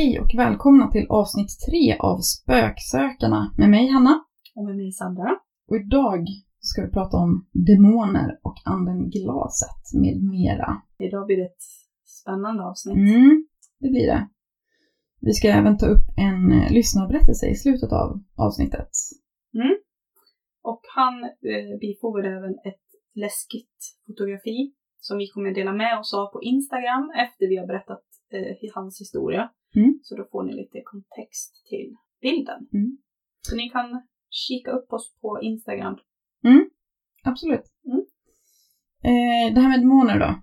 Hej och välkomna till avsnitt tre av Spöksökarna med mig Hanna. Och med mig Sandra. Och idag ska vi prata om demoner och anden i glaset med mera. Idag blir det ett spännande avsnitt. Mm, det blir det. Vi ska även ta upp en eh, lyssnarberättelse i slutet av avsnittet. Mm. Och han eh, bifogar även ett läskigt fotografi som vi kommer dela med oss av på Instagram efter vi har berättat eh, hans historia. Mm. Så då får ni lite kontext till bilden. Mm. Så ni kan kika upp oss på Instagram. Absolut. Mm. Eh, det här med demoner då?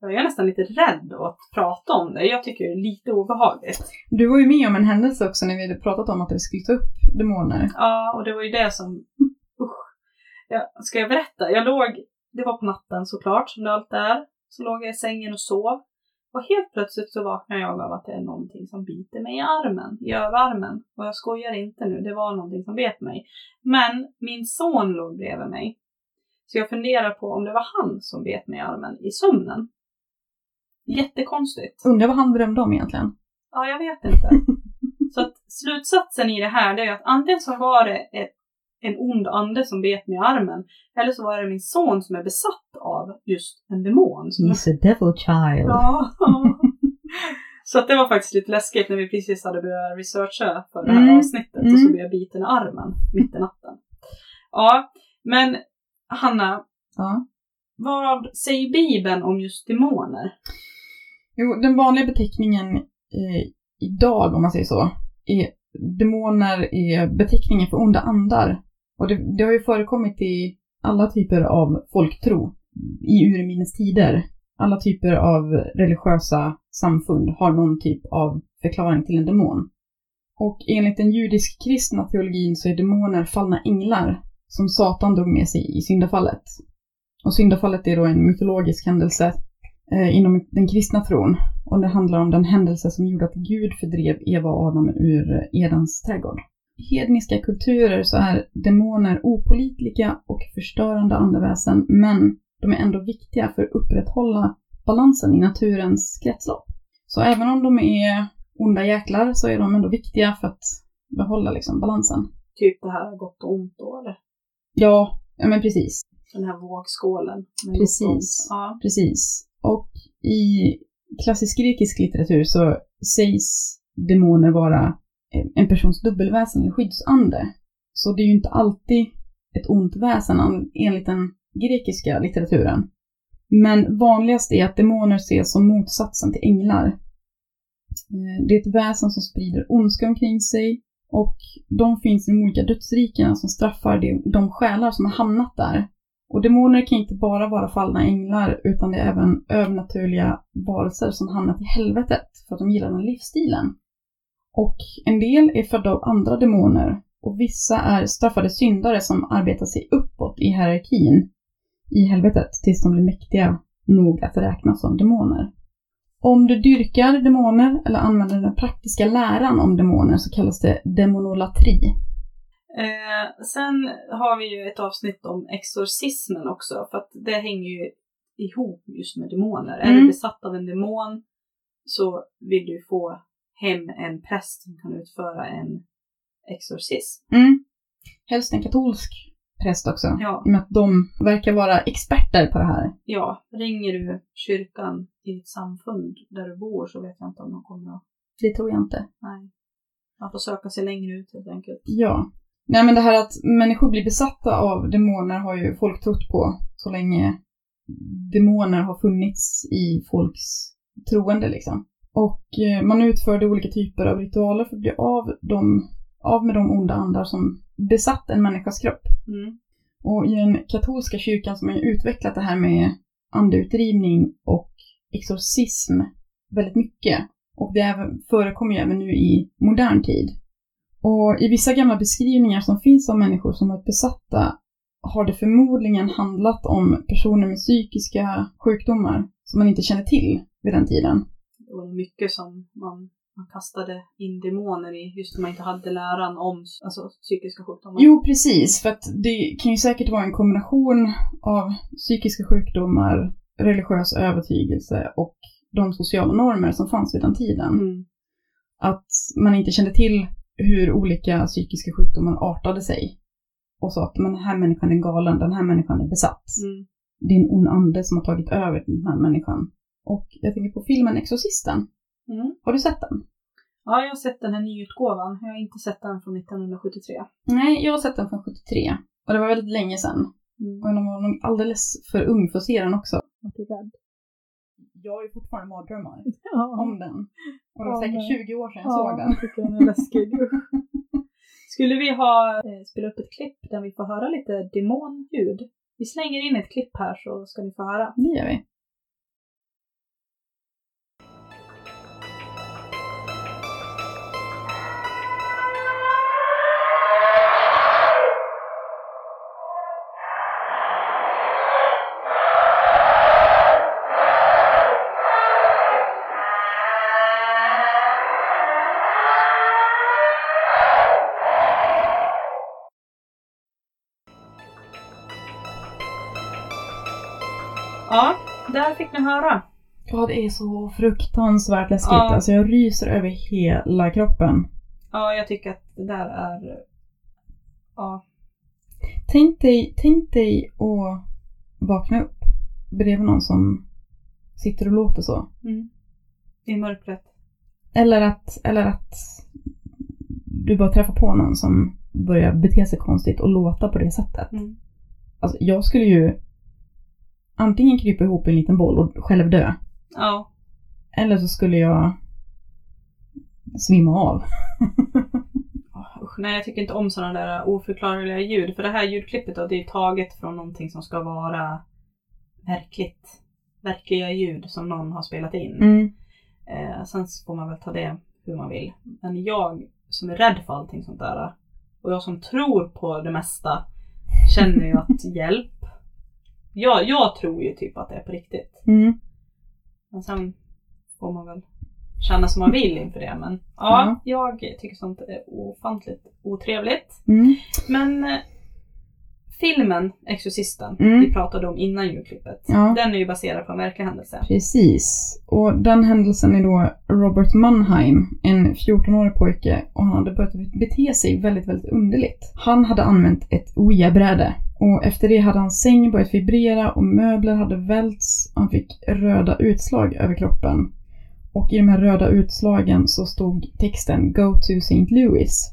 Jag är nästan lite rädd att prata om det. Jag tycker det är lite obehagligt. Du var ju med om en händelse också när vi hade pratat om att vi skulle ta upp demoner. Ja, och det var ju det som... Usch. Jag, ska jag berätta? Jag låg... Det var på natten såklart, som det alltid är. Så låg jag i sängen och sov. Och helt plötsligt så vaknade jag av att det är någonting som biter mig i armen, i överarmen. Och jag skojar inte nu, det var någonting som bet mig. Men min son låg bredvid mig. Så jag funderar på om det var han som bet mig i armen i sömnen. Jättekonstigt. Undrar vad han drömde om egentligen? Ja, jag vet inte. Så att slutsatsen i det här är att antingen så var det ett, en ond ande som bet mig i armen, eller så var det min son som är besatt av just en demon. Som a devil child. Ja. Så att det var faktiskt lite läskigt när vi precis hade börjat researcha för det här Mm. avsnittet Mm. och så blev jag biten i armen mitt i natten. Ja, men Hanna, Ja. vad säger Bibeln om just demoner? Jo, den vanliga beteckningen eh, idag, om man säger så, är demoner är beteckningen för onda andar. Och det, det har ju förekommit i alla typer av folktro i urminnes tider. Alla typer av religiösa samfund har någon typ av förklaring till en demon. Och enligt den judisk-kristna teologin så är demoner fallna änglar som Satan drog med sig i syndafallet. Och syndafallet är då en mytologisk händelse eh, inom den kristna tron. Och det handlar om den händelse som gjorde att Gud fördrev Eva och Adam ur eh, Edens trädgård. Hedniska kulturer så är demoner opolitliga och förstörande andeväsen, men de är ändå viktiga för att upprätthålla balansen i naturens kretslopp. Så även om de är onda jäklar så är de ändå viktiga för att behålla liksom balansen. Typ det här gott och ont då, eller? Ja, ja men precis. Den här vågskålen. Precis. Ja. Precis. Och i klassisk grekisk litteratur så sägs demoner vara en persons dubbelväsen eller skyddsande. Så det är ju inte alltid ett ont väsen enligt den grekiska litteraturen. Men vanligast är att demoner ses som motsatsen till änglar. Eh, det är ett väsen som sprider ondska omkring sig och de finns i de olika dödsrikena som straffar de, de själar som har hamnat där. Och demoner kan inte bara vara fallna änglar, utan det är även övernaturliga varelser som hamnat i helvetet för att de gillar den livsstilen. Och en del är födda av andra demoner, och vissa är straffade syndare som arbetar sig uppåt i hierarkin i helvetet tills de blir mäktiga nog att räknas som demoner. Om du dyrkar demoner eller använder den praktiska läran om demoner så kallas det demonolatri. Eh, sen har vi ju ett avsnitt om exorcismen också, för att det hänger ju ihop just med demoner. Är Mm. du besatt av en demon så vill du få hem en präst som kan utföra en exorcism. Mm. Helst en katolsk präst också. Ja, I och med att de verkar vara experter på det här. ja, ringer du kyrkan i ditt samfund där du bor så vet jag inte om de kommer att... Det tror jag inte. Nej. Man får söka sig längre ut helt enkelt. Ja. Nej men det här att människor blir besatta av demoner har ju folk trott på så länge demoner har funnits i folks troende liksom. Och eh, man utförde olika typer av ritualer för att bli av, dem, av med de onda andar som besatt en människas kropp. Mm. Och i den katolska kyrkan som har ju utvecklat det här med andeutdrivning och exorcism väldigt mycket. Och det även, förekommer ju även nu i modern tid. Och i vissa gamla beskrivningar som finns av människor som varit besatta har det förmodligen handlat om personer med psykiska sjukdomar som man inte känner till vid den tiden. Det var mycket som man, man kastade in demoner i, just när man inte hade läran om alltså, psykiska sjukdomar. Jo, precis. För att det kan ju säkert vara en kombination av psykiska sjukdomar, religiös övertygelse och de sociala normer som fanns vid den tiden. Mm. Att man inte kände till hur olika psykiska sjukdomar artade sig. Och sa att men den här människan är galen, den här människan är besatt. Mm. Det är en ond ande som har tagit över den här människan. Och jag tänker på filmen Exorcisten. Mm. Har du sett den? Ja, jag har sett den här nyutgåvan. Jag har inte sett den från 1973. Nej, jag har sett den från 73. Och det var väldigt länge sedan. Mm. Och jag var nog alldeles för ung för att se den också. Var du rädd? Jag ju fortfarande mardrömmar Ja. om den. Och det var Ja, säkert men- 20 år sedan jag såg den. jag tycker den är läskig. Skulle vi ha eh, spela upp ett klipp där vi får höra lite demonljud? Vi slänger in ett klipp här så ska ni få höra. Det gör vi. Där fick ni höra. Ja, det är så fruktansvärt läskigt. Ja. Alltså jag ryser över hela kroppen. Ja, jag tycker att det där är... Ja. Tänk dig, tänk dig att vakna upp bredvid någon som sitter och låter så. Mm. I mörkret. Eller att, eller att du bara träffar på någon som börjar bete sig konstigt och låta på det sättet. Mm. Alltså jag skulle ju antingen krypa ihop i en liten boll och själv dö. Ja. Eller så skulle jag svimma av. Usch, nej, jag tycker inte om sådana där oförklarliga ljud. För det här ljudklippet då, det är taget från någonting som ska vara verkligt. Verkliga ljud som någon har spelat in. Mm. Eh, sen får man väl ta det hur man vill. Men jag som är rädd för allting sånt där och jag som tror på det mesta känner ju att hjälp. Jag, jag tror ju typ att det är på riktigt. Mm. Men sen får man väl känna som man vill inför det. Men ja, jag tycker sånt är ofantligt otrevligt. Mm. Men eh, filmen Exorcisten, Mm. vi pratade om innan julklippet, Ja. den är ju baserad på en verklig händelse. Precis. Och den händelsen är då Robert Mannheim, en 14-årig pojke och han hade börjat bete sig väldigt, väldigt underligt. Han hade använt ett Ouija-bräde och efter det hade hans säng börjat vibrera och möbler hade välts. Han fick röda utslag över kroppen. Och i de här röda utslagen så stod texten Go to St. Louis.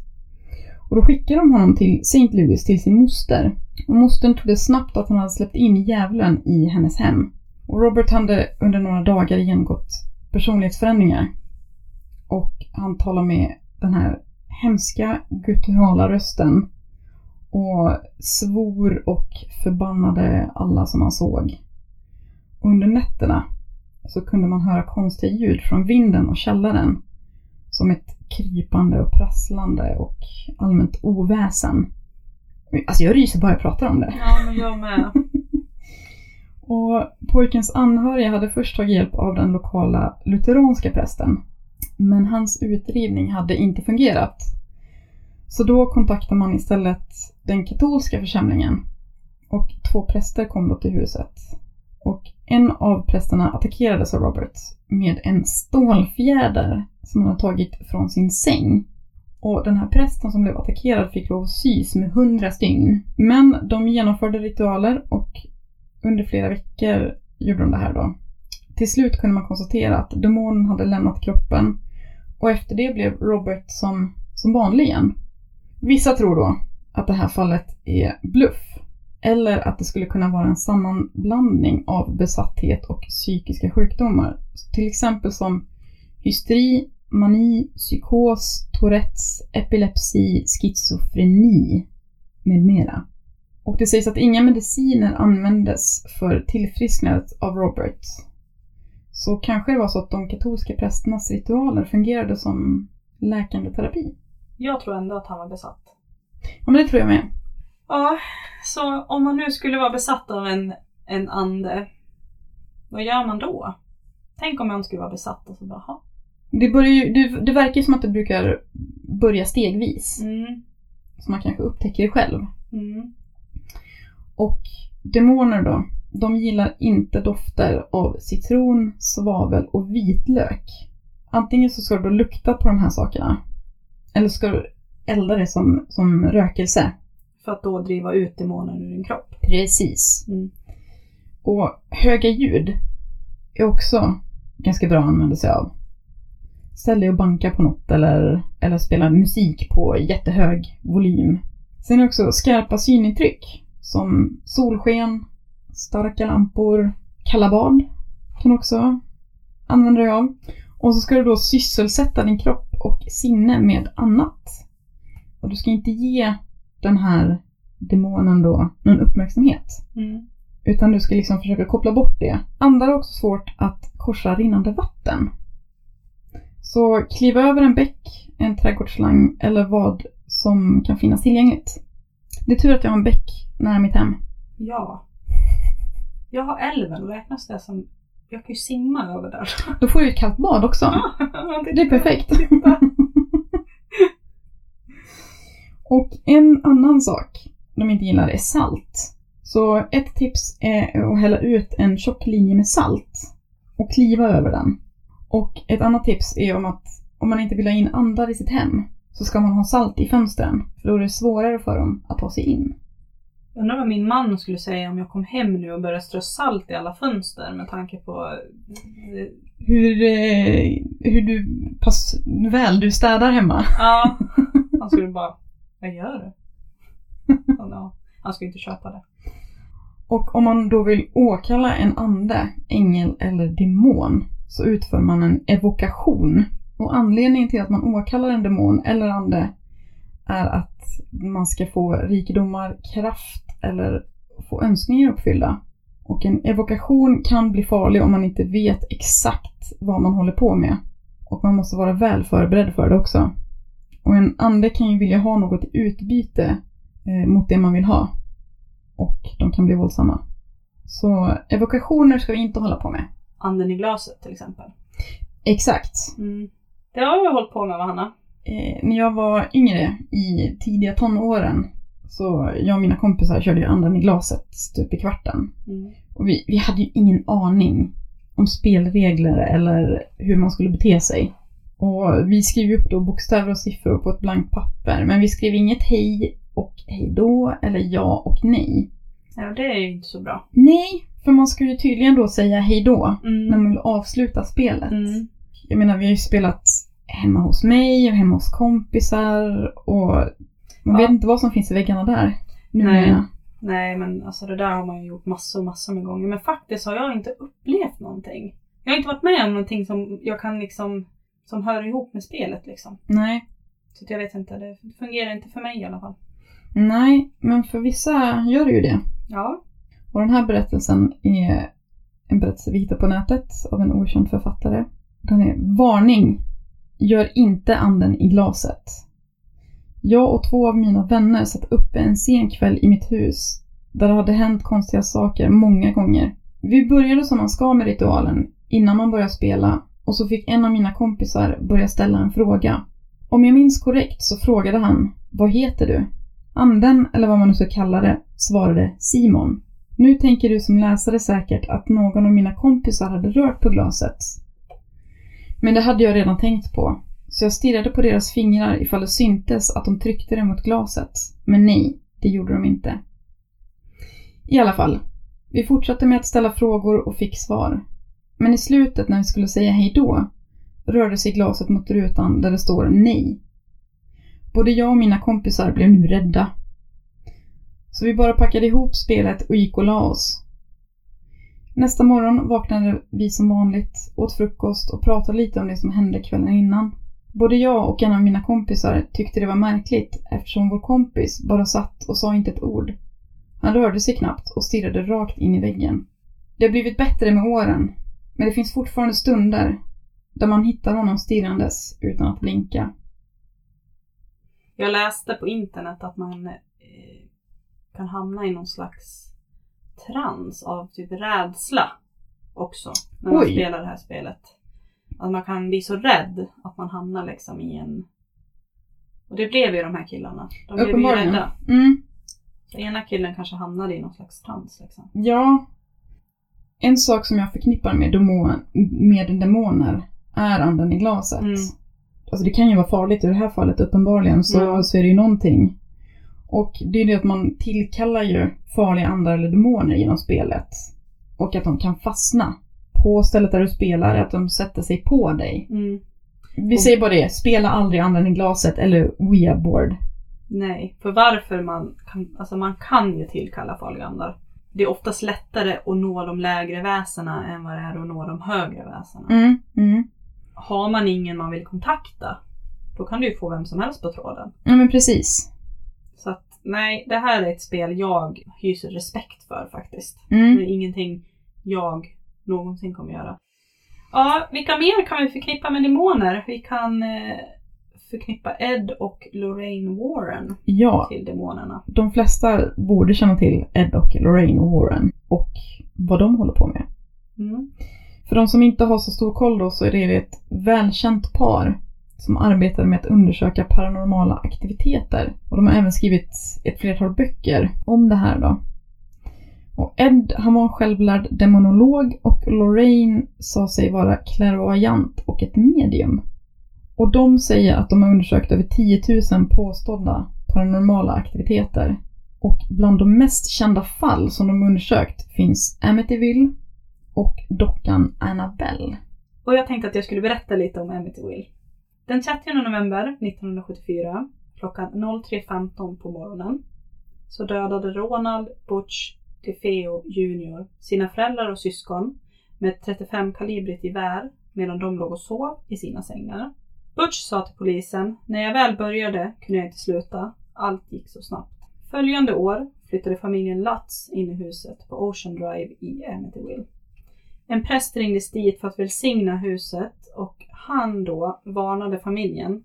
Och då skickade de honom till St. Louis till sin moster. Och mostern trodde snabbt att han hade släppt in djävulen i hennes hem. Och Robert hade under några dagar genomgått personlighetsförändringar. Och han talade med den här hemska gutturala rösten. Och svor och förbannade alla som han såg. Under nätterna så kunde man höra konstiga ljud från vinden och källaren. Som ett krypande och prasslande och allmänt oväsen. Alltså jag ryser bara jag pratar om det. Ja, men jag med. Och pojkens anhöriga hade först tagit hjälp av den lokala lutheranska prästen. Men hans utdrivning hade inte fungerat. Så då kontaktade man istället den katolska församlingen. Och två präster kom då till huset. Och en av prästerna attackerades av Robert med en stålfjäder som han hade tagit från sin säng. Och den här prästen som blev attackerad fick lov att sys med hundra stygn. Men de genomförde ritualer och under flera veckor gjorde de det här då. Till slut kunde man konstatera att demonen hade lämnat kroppen och efter det blev Robert som, som vanlig igen. Vissa tror då att det här fallet är bluff eller att det skulle kunna vara en sammanblandning av besatthet och psykiska sjukdomar. Till exempel som hysteri, mani, psykos, tourettes, epilepsi, schizofreni med mera. Och det sägs att inga mediciner användes för tillfrisknandet av Robert. Så kanske det var så att de katolska prästernas ritualer fungerade som läkande terapi. Jag tror ändå att han var besatt. Ja, men det tror jag med. Ja, så om man nu skulle vara besatt av en, en ande, vad gör man då? Tänk om man skulle vara besatt och så bara. Det, börjar ju, det, det verkar som att det brukar börja stegvis. mm, Så man kanske upptäcker det själv. mm, Och demoner då, de gillar inte dofter av citron, svavel och vitlök. antingen så ska du då lukta på de här sakerna. Eller ska du elda det som, som rökelse. För att då driva ut demonen ur din kropp. Precis. Mm. Och höga ljud är också ganska bra att använda sig av. Ställ dig och banka på något eller, eller spela musik på jättehög volym. Sen är det också skarpa synintryck som solsken, starka lampor, kalla bad kan också använda dig av. Och så ska du då sysselsätta din kropp och sinne med annat. Och du ska inte ge den här demonen då någon uppmärksamhet. Mm. Utan du ska liksom försöka koppla bort det. Andra har också svårt att korsa rinnande vatten. Så kliva över en bäck, en trädgårdsslang eller vad som kan finnas tillgängligt. Det är tur att jag har en bäck nära mitt hem. Ja. Jag har älven, räknas det som... Jag kan ju simma över där. Då får du ett kallt bad också. Det är perfekt. Och en annan sak de inte gillar är salt. Så ett tips är att hälla ut en tjock linje med salt och kliva över den. Och ett annat tips är om att om man inte vill ha in andar i sitt hem så ska man ha salt i fönstren. För då är det svårare för dem att ta sig in. Undrar vad min man skulle säga om jag kom hem nu och började strö salt i alla fönster med tanke på... eh, Hur, eh, hur du, pass väl du städar hemma. Ja, han skulle bara... Vad gör du? Ja, han skulle inte köpa det. Och om man då vill åkalla en ande, ängel eller demon så utför man en evokation. Och anledningen till att man åkallar en demon eller ande är att man ska få rikedomar, kraft eller få önskningar uppfyllda. Och en evokation kan bli farlig om man inte vet exakt vad man håller på med. Och man måste vara väl förberedd för det också. Och en ande kan ju vilja ha något utbyte eh, mot det man vill ha. Och de kan bli våldsamma. Så evokationer ska vi inte hålla på med. Anden i glaset till exempel. Exakt. Mm. Det har jag hållit på med, va, Hanna? Eh, när jag var yngre, i tidiga tonåren, så jag och mina kompisar körde ju anden i glaset stup i kvarten. Mm. Och vi, vi hade ju ingen aning om spelregler eller hur man skulle bete sig. Och vi skrev upp då bokstäver och siffror på ett blankt papper, men vi skrev inget hej och hej då eller ja och nej. Ja, det är ju inte så bra. Nej, för man ska ju tydligen då säga hej då när Mm. man vill avsluta spelet. Mm. Jag menar, vi har ju spelat hemma hos mig och hemma hos kompisar och man Ja. vet inte vad som finns i väggarna där. Nu Nej. Nej. Men alltså det där har man ju gjort massor, massor med gånger. Men faktiskt har jag inte upplevt någonting. Jag har inte varit med om någonting som jag kan liksom, som hör ihop med spelet liksom. Nej. Så jag vet inte, det fungerar inte för mig i alla fall. Nej, men för vissa gör det ju det. Ja. Och den här berättelsen är en berättelse vi hittar på nätet av en okänd författare. Den är Varning! Gör inte anden i glaset. Jag och två av mina vänner satt uppe en sen kväll i mitt hus där det hade hänt konstiga saker många gånger. Vi började som man ska med ritualen innan man börjar spela och så fick en av mina kompisar börja ställa en fråga. Om jag minns korrekt så frågade han Vad heter du? Anden, eller vad man nu ska kalla det, svarade Simon. Nu tänker du som läsare säkert att någon av mina kompisar hade rört på glaset. Men det hade jag redan tänkt på, så jag stirrade på deras fingrar ifall det syntes att de tryckte det mot glaset. Men nej, det gjorde de inte. I alla fall, vi fortsatte med att ställa frågor och fick svar. Men i slutet när vi skulle säga hej då rörde sig glaset mot rutan där det står nej. Både jag och mina kompisar blev nu rädda. Så vi bara packade ihop spelet och gick och la oss. Nästa morgon vaknade vi som vanligt, åt frukost och pratade lite om det som hände kvällen innan. Både jag och en av mina kompisar tyckte det var märkligt eftersom vår kompis bara satt och sa inte ett ord. Han rörde sig knappt och stirrade rakt in i väggen. Det har blivit bättre med åren, men det finns fortfarande stunder där man hittar honom stirrandes utan att blinka. Jag läste på internet att man eh, kan hamna i någon slags trans av typ rädsla också. När man Oj. spelar det här spelet. Att man kan bli så rädd att man hamnar liksom i en... Och det blev ju de här killarna. De blev ju rädda. Mm, Så ena killen kanske hamnade i någon slags trans liksom. Ja. En sak som jag förknippar med, demon, med demoner är anden i glaset. Mm. Alltså det kan ju vara farligt i det här fallet uppenbarligen så, Ja. så är det ju någonting. Och det är det att man tillkallar ju farliga andar eller demoner genom spelet. Och att de kan fastna på stället där du spelar, att de sätter sig på dig. Mm. Vi Och- säger bara det, spela aldrig anden i glaset eller Ouija-board. Nej, för varför man kan, alltså man kan ju tillkalla farliga andar. Det är oftast lättare att nå de lägre väsena än vad det är att nå de högre väsena. Mm, mm. Har man ingen man vill kontakta, då kan du ju få vem som helst på tråden. Ja men precis. Så att nej, det här är ett spel jag hyser respekt för faktiskt. Mm. Det är ingenting jag någonsin kommer göra. Ja, vilka mer kan vi förknippa med demoner? Vi kan eh, förknippa Ed och Lorraine Warren Ja, till demonerna. de flesta borde känna till Ed och Lorraine Warren och vad de håller på med. Mm. För de som inte har så stor koll då så är det ett välkänt par som arbetar med att undersöka paranormala aktiviteter. Och de har även skrivit ett flertal böcker om det här då. Och Ed, han var en självlärd demonolog och Lorraine sa sig vara klärvoajant och ett medium. Och de säger att de har undersökt över 10 000 påstådda paranormala aktiviteter. Och bland de mest kända fall som de undersökt finns Amityville och dockan Annabelle. Och jag tänkte att jag skulle berätta lite om Amityville. Den 30 november 1974 klockan 03.15 på morgonen så dödade Ronald Butch DeFeo Jr sina föräldrar och syskon med ett 35 kalibrigt gevär medan de låg och sov i sina sängar. Butch sa till polisen, när jag väl började kunde jag inte sluta. Allt gick så snabbt. Följande år flyttade familjen Lutz in i huset på Ocean Drive i Amityville. En präst ringdes dit för att välsigna huset och han då varnade familjen.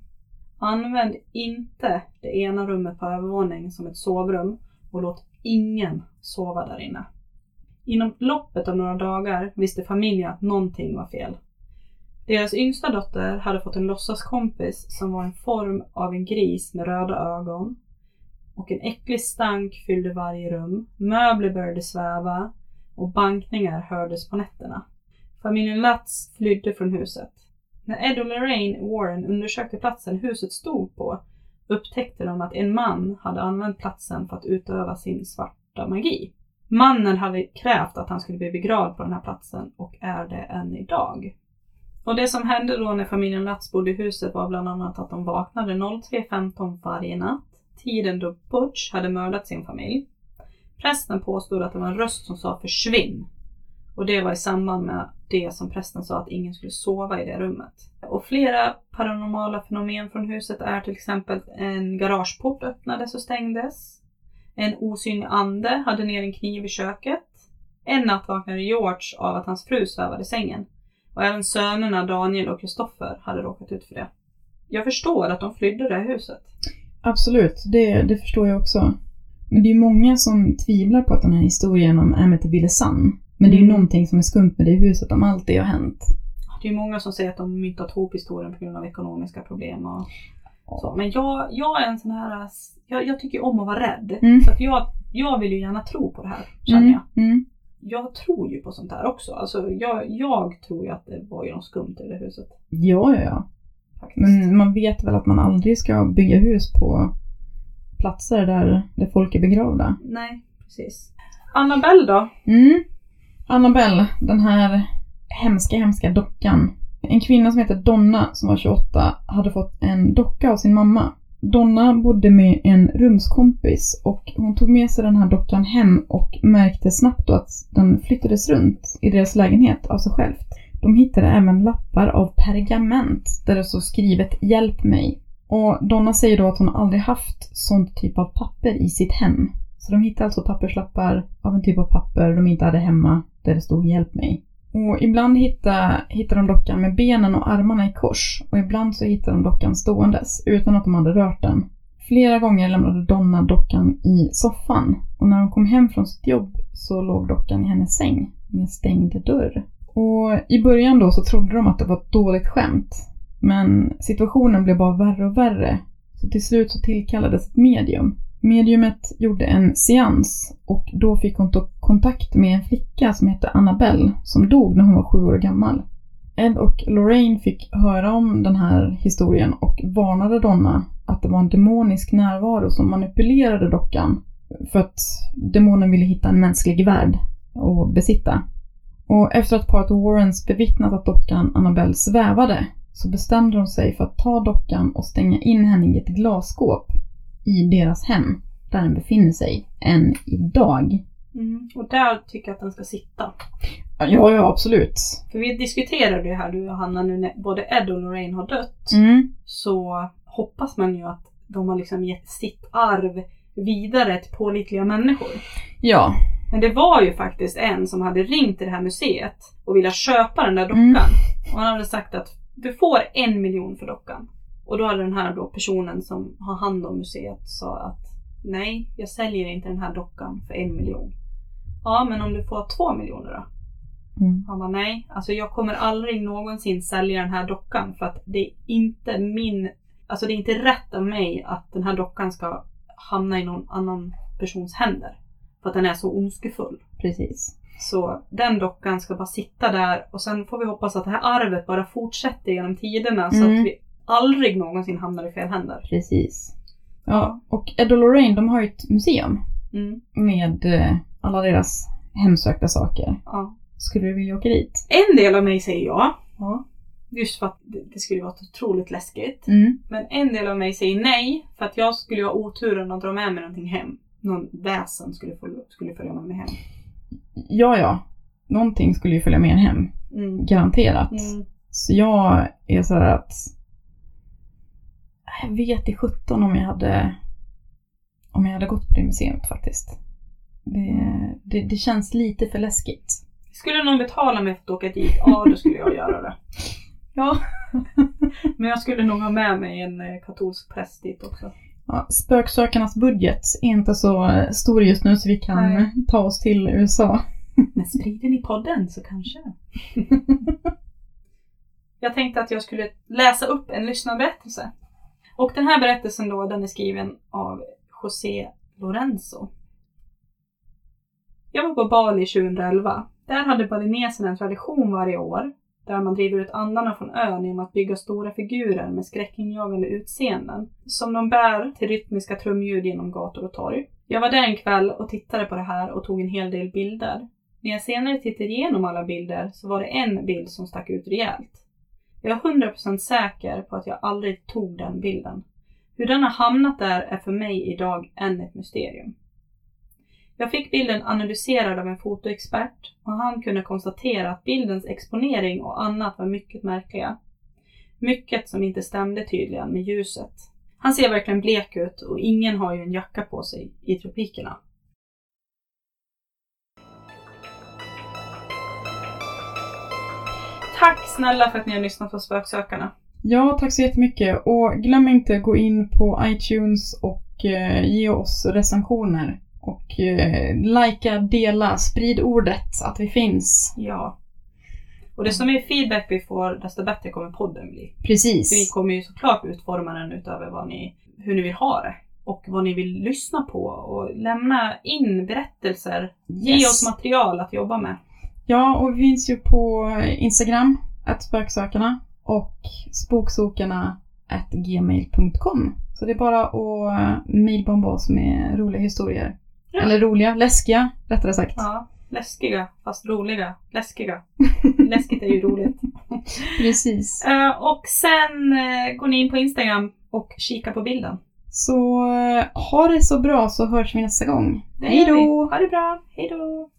Använd inte det ena rummet på övervåningen som ett sovrum och låt ingen sova där inne. Inom loppet av några dagar visste familjen att någonting var fel. Deras yngsta dotter hade fått en låtsaskompis som var en form av en gris med röda ögon. Och en äcklig stank fyllde varje rum. Möbler började sväva och bankningar hördes på nätterna. Familjen Lutz flydde från huset. När Ed och Lorraine Warren undersökte platsen huset stod på upptäckte de att en man hade använt platsen för att utöva sin svarta magi. Mannen hade krävt att han skulle bli begravd på den här platsen och är det än idag. Och det som hände då när familjen Lutz bodde i huset var bland annat att de vaknade 03.15 varje natt, tiden då Butch hade mördat sin familj. Prästen påstod att det var en röst som sa försvinn. Och det var i samband med det som prästen sa att ingen skulle sova i det rummet. Och flera paranormala fenomen från huset är till exempel en garageport öppnades och stängdes. En osynlig ande hade ner en kniv i köket. En natt vaknade George av att hans fru svävade i sängen. Och även sönerna Daniel och Kristoffer hade råkat ut för det. Jag förstår att de flydde det här huset. Absolut, det, det förstår jag också. Men det är ju många som tvivlar på att den här historien om Amityville är sann. Men det är ju Mm. någonting som är skumt med det huset om allt det har hänt. Det är många som säger att de myntat ihop historien på grund av ekonomiska problem och så. Men jag, jag är en sån här, jag, jag tycker om att vara rädd. Mm. Så att jag, jag vill ju gärna tro på det här, känner jag. Mm, mm. Jag tror ju på sånt här också. Alltså jag, jag tror ju att det var ju något skumt i det huset. Ja, ja, ja. Faktiskt. Men man vet väl att man aldrig ska bygga hus på platser där, där folk är begravda. Nej, precis. Annabelle då? Mm. Annabelle, den här hemska, hemska dockan. En kvinna som heter Donna som var 28 hade fått en docka av sin mamma. Donna bodde med en rumskompis och hon tog med sig den här dockan hem och märkte snabbt då att den flyttades runt i deras lägenhet av sig självt. De hittade även lappar av pergament där det stod skrivet “Hjälp mig”. Och Donna säger då att hon aldrig haft sånt typ av papper i sitt hem. Så de hittade alltså papperslappar av en typ av papper de inte hade hemma där det stod “Hjälp mig”. Och ibland hittar, hittar de dockan med benen och armarna i kors och ibland så hittar de dockan ståendes utan att de hade rört den. Flera gånger lämnade Donna dockan i soffan och när hon kom hem från sitt jobb så låg dockan i hennes säng med stängd dörr. Och i början då så trodde de att det var ett dåligt skämt. Men situationen blev bara värre och värre. Så till slut så tillkallades ett medium. Mediumet gjorde en seans och då fick hon ta kontakt med en flicka som hette Annabelle som dog när hon var sju år gammal. Ed och Lorraine fick höra om den här historien och varnade Donna att det var en demonisk närvaro som manipulerade dockan för att demonen ville hitta en mänsklig värld att besitta. Och efter att paret Warrens bevittnat att dockan Annabelle svävade så bestämde de sig för att ta dockan och stänga in henne i ett glasskåp i deras hem, där den befinner sig än idag. Mm. Och där tycker jag att den ska sitta. Ja, ja absolut. För vi diskuterade ju här, du och Hanna, nu när både Ed och Lorraine har dött. Mm. Så hoppas man ju att de har liksom gett sitt arv vidare till pålitliga människor. Ja. Men det var ju faktiskt en som hade ringt till det här museet och ville köpa den där dockan. Mm. Och han hade sagt att du får en miljon för dockan. Och då hade den här då personen som har hand om museet sa att nej, jag säljer inte den här dockan för en miljon. Ja, men om du får två miljoner då? Mm. Han bara nej, alltså jag kommer aldrig någonsin sälja den här dockan för att det är inte min, alltså det är inte rätt av mig att den här dockan ska hamna i någon annan persons händer. För att den är så ondskefull. Precis. Så den dockan ska bara sitta där och sen får vi hoppas att det här arvet bara fortsätter genom tiderna så Mm. att vi aldrig någonsin hamnar i fel händer. Precis. Ja, och Ed och Lorraine de har ju ett museum Mm. med eh, alla deras hemsökta saker. Ja. Skulle du vilja åka dit? En del av mig säger ja. Ja. Just för att det skulle vara otroligt läskigt. Mm. Men en del av mig säger nej, för att jag skulle ha oturen att dra med mig någonting hem. Någon väsen skulle, skulle följa med mig hem. Ja, ja. Någonting skulle ju följa med en hem. Mm. Garanterat. Mm. Så jag är sådär att... Jag vet i 17 om jag hade... Om jag hade gått på det museet faktiskt. Det, det, det känns lite för läskigt. Skulle någon betala mig för att åka dit, ja då skulle jag göra det. Ja. Men jag skulle nog ha med mig en eh, katolsk präst dit också. Ja spöksökarnas budget är inte så eh, stor just nu så vi kan Nej. ta oss till USA. Men sprider ni podden så kanske. jag tänkte att jag skulle läsa upp en lyssnarberättelse. Och den här berättelsen då, den är skriven av José Lorenzo. Jag var på Bali 2011. Där hade balineserna en tradition varje år där man driver ut andarna från ön genom att bygga stora figurer med skräckinjagande utseenden som de bär till rytmiska trumljud genom gator och torg. Jag var där en kväll och tittade på det här och tog en hel del bilder. När jag senare tittade igenom alla bilder så var det en bild som stack ut rejält. Jag är 100% säker på att jag aldrig tog den bilden. Hur den har hamnat där är för mig idag än ett mysterium. Jag fick bilden analyserad av en fotoexpert och han kunde konstatera att bildens exponering och annat var mycket märkliga. Mycket som inte stämde tydligen med ljuset. Han ser verkligen blek ut och ingen har ju en jacka på sig i tropikerna. Tack snälla för att ni har lyssnat på Spöksökarna. Ja, tack så jättemycket. Och glöm inte att gå in på iTunes och eh, ge oss recensioner. Och eh, likea, dela, sprid ordet att vi finns. Ja. Och desto mer feedback vi får, desto bättre kommer podden bli. För vi Precis. kommer ju såklart utforma den utöver vad ni, hur ni vill ha det. Och vad ni vill lyssna på. Och lämna in berättelser. Ge Yes. oss material att jobba med. Ja, och vi finns ju på Instagram, att spöksökarna och spoksokarna gmail.com. Så det är bara att mailbomba oss med roliga historier. Eller roliga, läskiga rättare sagt. Ja, läskiga fast roliga. Läskiga. Läskigt är ju roligt. Precis. Eh, och sen eh, går ni in på Instagram och kika på bilden. Så eh, ha det så bra så hörs vi nästa gång. Hej då! Ha det bra. Hej då!